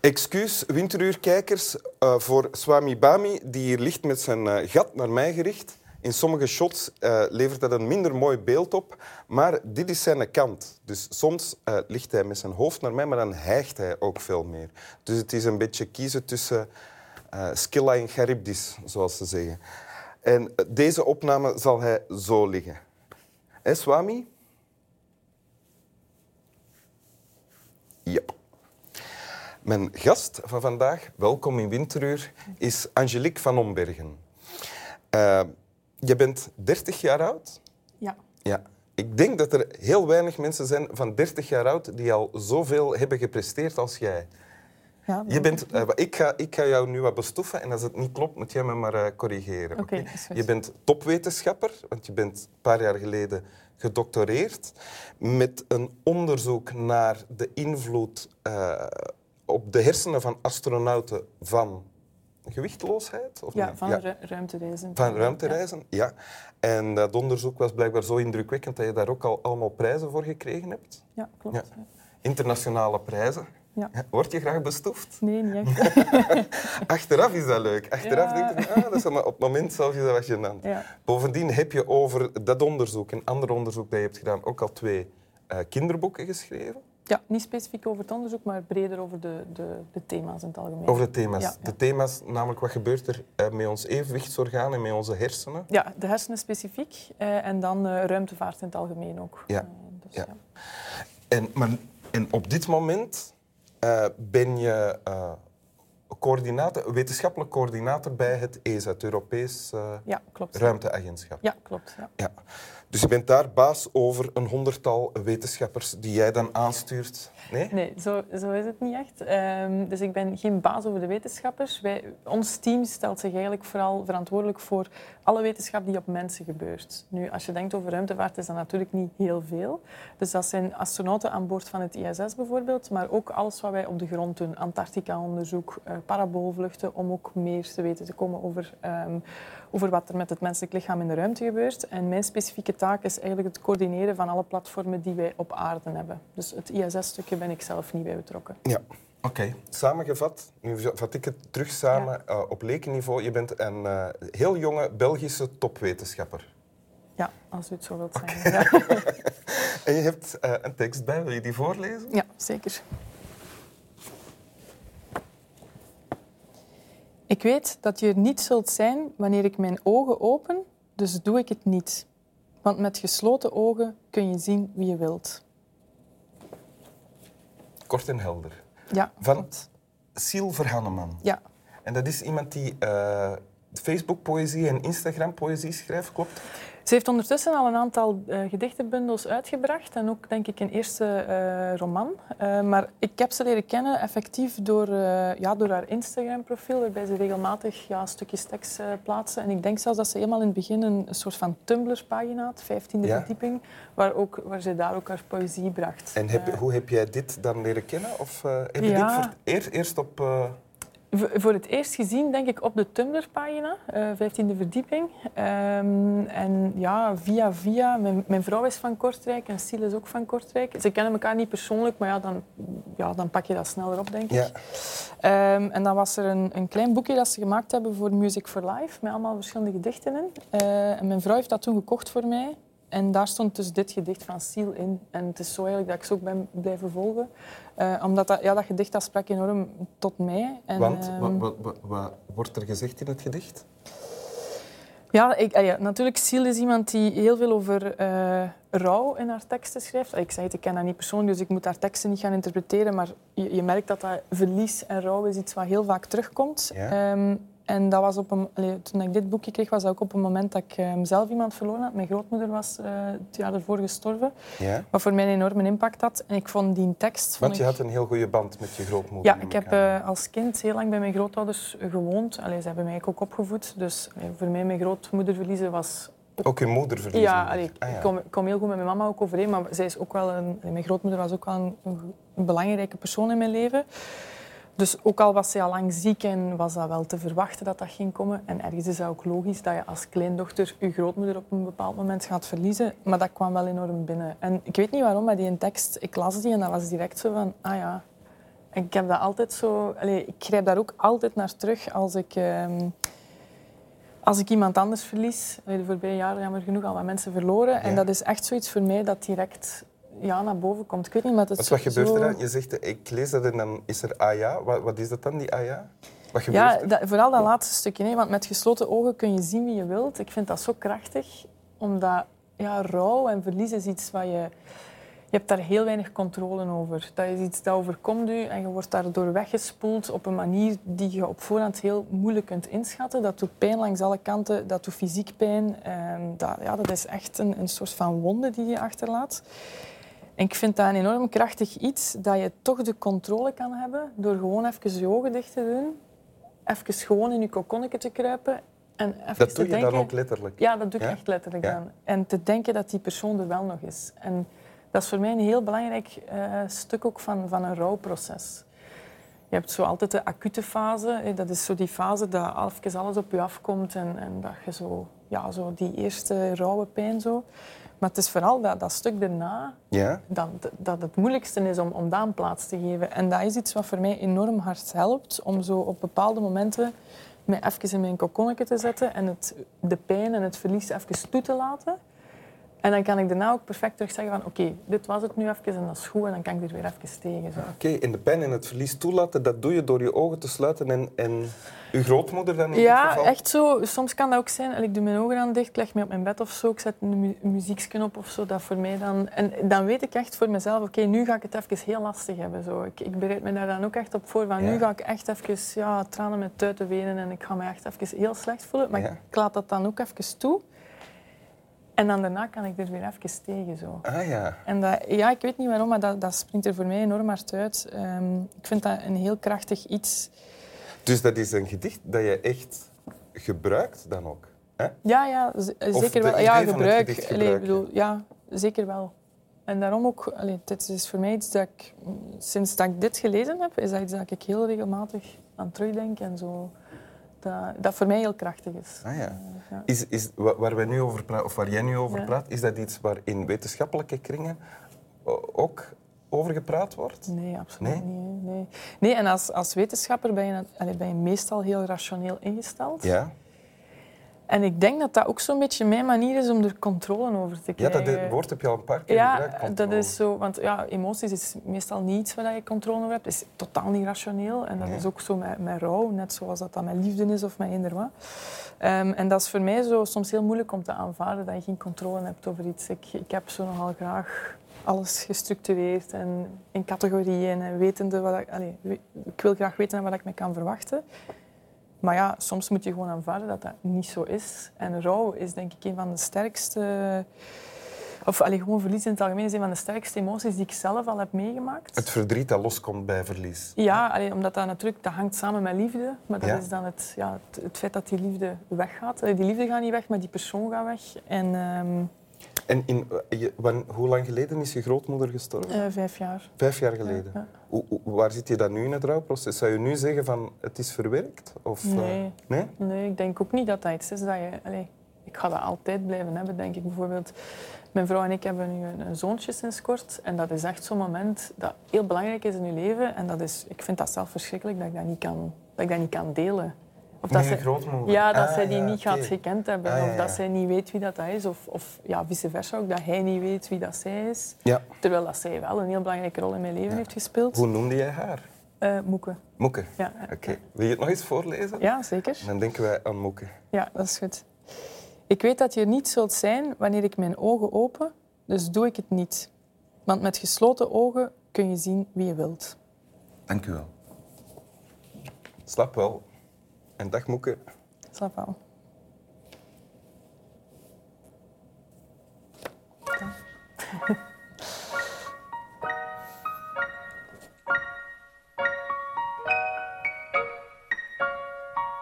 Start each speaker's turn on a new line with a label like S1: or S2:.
S1: Excuus, winteruurkijkers, uh, voor Swami Bami, die hier ligt met zijn uh, gat naar mij gericht. In sommige shots uh, levert dat een minder mooi beeld op, maar dit is zijn kant. Dus soms ligt hij met zijn hoofd naar mij, maar dan hijgt hij ook veel meer. Dus het is een beetje kiezen tussen Scylla en Charybdis, zoals ze zeggen. En deze opname zal hij zo liggen. Hé, Swami? Mijn gast van vandaag, welkom in Winteruur, is Angelique van Ombergen. Uh, je bent 30 jaar oud?
S2: Ja.
S1: ja. Ik denk dat er heel weinig mensen zijn van 30 jaar oud die al zoveel hebben gepresteerd als jij. Ja, je bent, uh, ik, ga, ik ga jou nu wat bestoffen en als het niet klopt, moet jij me maar uh, corrigeren.
S2: Okay,
S1: Je bent topwetenschapper, want je bent een paar jaar geleden gedoctoreerd met een onderzoek naar de invloed uh, op de hersenen van astronauten van gewichtloosheid?
S2: Of ja, van ja. ruimtereizen.
S1: Van ruimtereizen, ja. ja. En dat onderzoek was blijkbaar zo indrukwekkend dat je daar ook al allemaal prijzen voor gekregen hebt.
S2: Ja, klopt.
S1: Internationale prijzen. Ja. Word je graag bestoefd?
S2: Nee, niet echt.
S1: Achteraf is dat leuk. Achteraf denk je, ah, dat is op het moment zelf is dat wat gênant. Bovendien heb je over dat onderzoek en ander onderzoek dat je hebt gedaan ook al twee uh, kinderboeken geschreven.
S2: Ja, niet specifiek over het onderzoek, maar breder over de, de, de thema's in het algemeen.
S1: Over de thema's. De thema's, namelijk wat gebeurt er uh, met ons evenwichtsorgaan en met onze hersenen?
S2: Ja, de hersenen specifiek uh, en dan uh, ruimtevaart in het algemeen ook.
S1: Ja. Dus, ja. En, maar, en op dit moment ben je coördinator, wetenschappelijk coördinator bij het ESA, het Europees
S2: ja, klopt.
S1: Ruimteagentschap.
S2: Ja, klopt. Ja.
S1: ja. Dus je bent daar baas over een honderdtal wetenschappers die jij dan aanstuurt? Nee,
S2: nee zo, zo is het niet echt. Um, dus ik ben geen baas over de wetenschappers. Wij, ons team stelt zich eigenlijk vooral verantwoordelijk voor alle wetenschap die op mensen gebeurt. Nu, als je denkt over ruimtevaart, is dat natuurlijk niet heel veel. Dus dat zijn astronauten aan boord van het ISS bijvoorbeeld, maar ook alles wat wij op de grond doen. Antarctica-onderzoek, uh, paraboolvluchten, om ook meer te weten te komen over... Um, over wat er met het menselijk lichaam in de ruimte gebeurt. En mijn specifieke taak is eigenlijk het coördineren van alle platformen die wij op aarde hebben. Dus het ISS-stukje ben ik zelf niet bij betrokken.
S1: Ja. Oké, samengevat, nu vat ik het terug samen ja. uh, op lekenniveau. Je bent een uh, heel jonge Belgische topwetenschapper.
S2: Ja, als u het zo wilt zeggen. Ja.
S1: en je hebt uh, een tekst bij, wil je die voorlezen?
S2: Ja, zeker. Ik weet dat je er niet zult zijn wanneer ik mijn ogen open, dus doe ik het niet. Want met gesloten ogen kun je zien wie je wilt.
S1: Kort en helder.
S2: Ja.
S1: Van Siel Verhanneman.
S2: Ja.
S1: En dat is iemand die uh, Facebook-poëzie en Instagram-poëzie schrijft, klopt
S2: ze heeft ondertussen al een aantal uh, gedichtenbundels uitgebracht en ook, denk ik, een eerste uh, roman. Uh, maar ik heb ze leren kennen effectief door, ja, door haar Instagram-profiel, waarbij ze regelmatig ja, stukjes tekst plaatsen. En ik denk zelfs dat ze helemaal in het begin een, een soort van Tumblr-pagina had, 15e ja. verdieping, waar, ook, waar ze daar ook haar poëzie bracht.
S1: En heb, hoe heb jij dit dan leren kennen? Of heb je ja. dit voor het eerst op
S2: voor het eerst gezien, denk ik, op de Tumblr-pagina, uh, 15e verdieping. Um, en ja, via via. Mijn, mijn, vrouw is van Kortrijk en Siel is ook van Kortrijk. Ze kennen elkaar niet persoonlijk, maar ja, dan, ja, dan pak je dat sneller op, denk ik. Um, en dan was er een, een, klein boekje dat ze gemaakt hebben voor Music for Life, met allemaal verschillende gedichten in. Uh, en mijn vrouw heeft dat toen gekocht voor mij. En daar stond dus dit gedicht van Siel in. En het is zo eigenlijk dat ik ze ook ben blijven volgen. Uh, omdat dat, ja, dat gedicht dat sprak enorm tot mij.
S1: En, Want uh, wat, wat, wat, wordt er gezegd in het gedicht?
S2: Ja, ik, ah ja, natuurlijk, Siel is iemand die heel veel over uh, rouw in haar teksten schrijft. Ik zei het, ik ken haar niet persoonlijk, dus ik moet haar teksten niet gaan interpreteren. Maar je, je merkt dat dat verlies en rouw is iets wat heel vaak terugkomt. Ja. Um, en dat was op een, allee, toen ik dit boekje kreeg, was dat ook op een moment dat ik um, zelf iemand verloren had. Mijn grootmoeder was uh, het jaar ervoor gestorven. Ja. Wat voor mij een enorme impact had. En ik vond die tekst...
S1: Want je
S2: ik...
S1: had een heel goede band met je grootmoeder.
S2: Ja, ik heb uh, als kind heel lang bij mijn grootouders gewoond. Allee, ze hebben mij ook opgevoed. Dus allee, voor mij mijn grootmoeder verliezen was...
S1: Ook je moeder verliezen?
S2: Ja, allee, ah, ja. ik kom, kom, heel goed met mijn mama ook overeen. Maar zij is ook wel een, mijn grootmoeder was ook wel een, een belangrijke persoon in mijn leven. Dus ook al was ze al lang ziek en was dat wel te verwachten dat dat ging komen. En ergens is dat ook logisch dat je als kleindochter je grootmoeder op een bepaald moment gaat verliezen. Maar dat kwam wel enorm binnen. En ik weet niet waarom, maar die tekst, ik las die en dat was direct zo van, ah ja, En ik heb dat altijd zo... Allee, ik grijp daar ook altijd naar terug als ik... ehm, als ik iemand anders verlies, de voorbije jaren jammer genoeg al wat mensen verloren. En dat is echt zoiets voor mij dat direct ja, naar boven komt. Ik weet niet, maar het is
S1: Wat, wat gebeurt er dan? Je zegt, ik lees dat en dan is er AJA. Wat, wat is dat dan, die AJA? Wat gebeurt
S2: Ja,
S1: er?
S2: dat, vooral dat laatste stukje. Hè, want met gesloten ogen kun je zien wie je wilt. Ik vind dat zo krachtig, omdat ja, rouw en verlies is iets wat je... Je hebt daar heel weinig controle over. Dat is iets dat overkomt u en je wordt daardoor weggespoeld op een manier die je op voorhand heel moeilijk kunt inschatten. Dat doet pijn langs alle kanten, dat doet fysiek pijn. En dat, ja, dat is echt een, een soort van wonde die je achterlaat. En ik vind dat een enorm krachtig iets, dat je toch de controle kan hebben door gewoon even je ogen dicht te doen, even gewoon in je kokonnetje te kruipen en even
S1: Dat
S2: te
S1: doe je
S2: denken...
S1: dan ook letterlijk?
S2: Ja, dat doe ik
S1: Ja?
S2: echt letterlijk
S1: Ja.
S2: aan. En te denken dat die persoon er wel nog is. En dat is voor mij een heel belangrijk eh, stuk ook van, van een rouwproces. Je hebt zo altijd de acute fase. Dat is zo die fase dat even alles op je afkomt en, en dat je zo, ja, zo die eerste rauwe pijn zo. Maar het is vooral dat, dat stuk daarna
S1: Ja?
S2: dat, dat het moeilijkste is om, om dat een plaats te geven. En dat is iets wat voor mij enorm hard helpt om zo op bepaalde momenten mij even in mijn kokonnetje te zetten en het, de pijn en het verlies even toe te laten. En dan kan ik daarna ook perfect terug zeggen van oké, dit was het nu even en dat is goed en dan kan ik er weer even tegen.
S1: Oké, en de pijn en het verlies toelaten, dat doe je door je ogen te sluiten en, en uw grootmoeder dan in
S2: Ja,
S1: geval?
S2: echt zo. Soms kan dat ook zijn. en Ik doe mijn ogen aan dicht, ik leg me op mijn bed of zo, ik zet een mu muziekje op of zo. Dat voor mij dan... En dan weet ik echt voor mezelf, oké, nu ga ik het even heel lastig hebben. Zo. Ik, ik bereid me daar dan ook echt op voor. Van,
S1: Ja.
S2: Nu ga ik echt even ja, tranen met tuiten wenen en ik ga me echt even heel slecht voelen. Maar
S1: Ja.
S2: ik laat dat dan ook even toe. En dan daarna kan ik er weer even tegen. Zo.
S1: Ah ja.
S2: En dat, ja, ik weet niet waarom, maar dat, dat springt er voor mij enorm hard uit. Ehm, ik vind dat een heel krachtig iets.
S1: Dus dat is een gedicht dat je echt gebruikt dan ook? Hè?
S2: Ja, ja zeker wel. Ja, gebruik. Allee, bedoel, ja, zeker wel. En daarom ook, allee, dit is voor mij iets dat ik, sinds dat ik dit gelezen heb, is dat iets dat ik heel regelmatig aan terugdenk en zo. Dat, dat voor mij heel krachtig is.
S1: Ah ja.
S2: Eh, ja.
S1: Is, is, wa- waar, wij nu over praten, of waar jij nu over
S2: Ja.
S1: praat, is dat iets waar in wetenschappelijke kringen o- ook over gepraat wordt?
S2: Nee, absoluut
S1: Nee?
S2: niet. Nee, nee en als, als wetenschapper ben je, ben je meestal heel rationeel ingesteld.
S1: Ja.
S2: En ik denk dat dat ook zo'n beetje mijn manier is om er controle over te
S1: Ja,
S2: krijgen.
S1: dat de- woord heb je al een paar keer
S2: Ja,
S1: gebruikt.
S2: dat
S1: controle.
S2: is zo. Want ja, emoties is meestal niet iets waar je controle over hebt. Het is totaal niet rationeel. En dat
S1: Ja.
S2: is ook zo met, met rouw, net zoals dat, dat met liefde is of met eender wat. Ehm, en dat is voor mij zo soms heel moeilijk om te aanvaarden dat je geen controle hebt over iets. Ik, ik heb zo nogal graag alles gestructureerd en in categorieën en wetende wat ik... Allee, we- ik wil graag weten wat ik me kan verwachten. Maar ja, soms moet je gewoon aanvaarden dat dat niet zo is. En rouw is denk ik een van de sterkste... Of allee, gewoon verlies in het algemeen is een van de sterkste emoties die ik zelf al heb meegemaakt.
S1: Het verdriet dat loskomt bij verlies.
S2: Ja, allee, omdat dat natuurlijk dat hangt samen met liefde. Maar dat
S1: Ja.
S2: is dan het, ja, het, het feit dat die liefde weggaat. Allee, die liefde gaat niet weg, maar die persoon gaat weg. En ehm,
S1: En in, je- wan- hoe lang geleden is je grootmoeder gestorven?
S2: eh, vijf jaar.
S1: Vijf jaar geleden.
S2: Ja,
S1: Hoe, hoe- waar zit je dan nu in het rouwproces? Zou je nu zeggen van het is verwerkt? Of, eh,
S2: Nee.
S1: nee?
S2: Nee, ik denk ook niet dat dat iets is dat je... Allee, ik ga dat altijd blijven hebben, denk ik. Bijvoorbeeld, mijn vrouw en ik hebben nu een, een zoontje sinds kort. En dat is echt zo'n moment dat heel belangrijk is in je leven. En dat is, ik vind dat zelf verschrikkelijk dat ik dat niet kan, dat ik dat niet kan delen. Of dat? Ja, dat
S1: Ah,
S2: zij die
S1: ja,
S2: niet
S1: oké.
S2: gaat gekend hebben.
S1: Ah, ja,
S2: Of dat zij niet weet wie dat, dat is. Of, of ja, vice versa ook, dat hij niet weet wie dat zij is.
S1: Ja.
S2: Terwijl dat zij wel een heel belangrijke rol in mijn leven heeft gespeeld.
S1: Hoe noemde jij haar?
S2: Eh, Moeke.
S1: Moeke.
S2: Ja.
S1: Oké. Wil je het nog eens voorlezen?
S2: ja, zeker.
S1: Dan denken wij aan Moeke.
S2: Ja, dat is goed. Ik weet dat je er niet zult zijn wanneer ik mijn ogen open, dus doe ik het niet. Want met gesloten ogen kun je zien wie je wilt.
S1: Dank u wel. Slap wel. En dag Moeke.
S2: Slaap wel. Ja.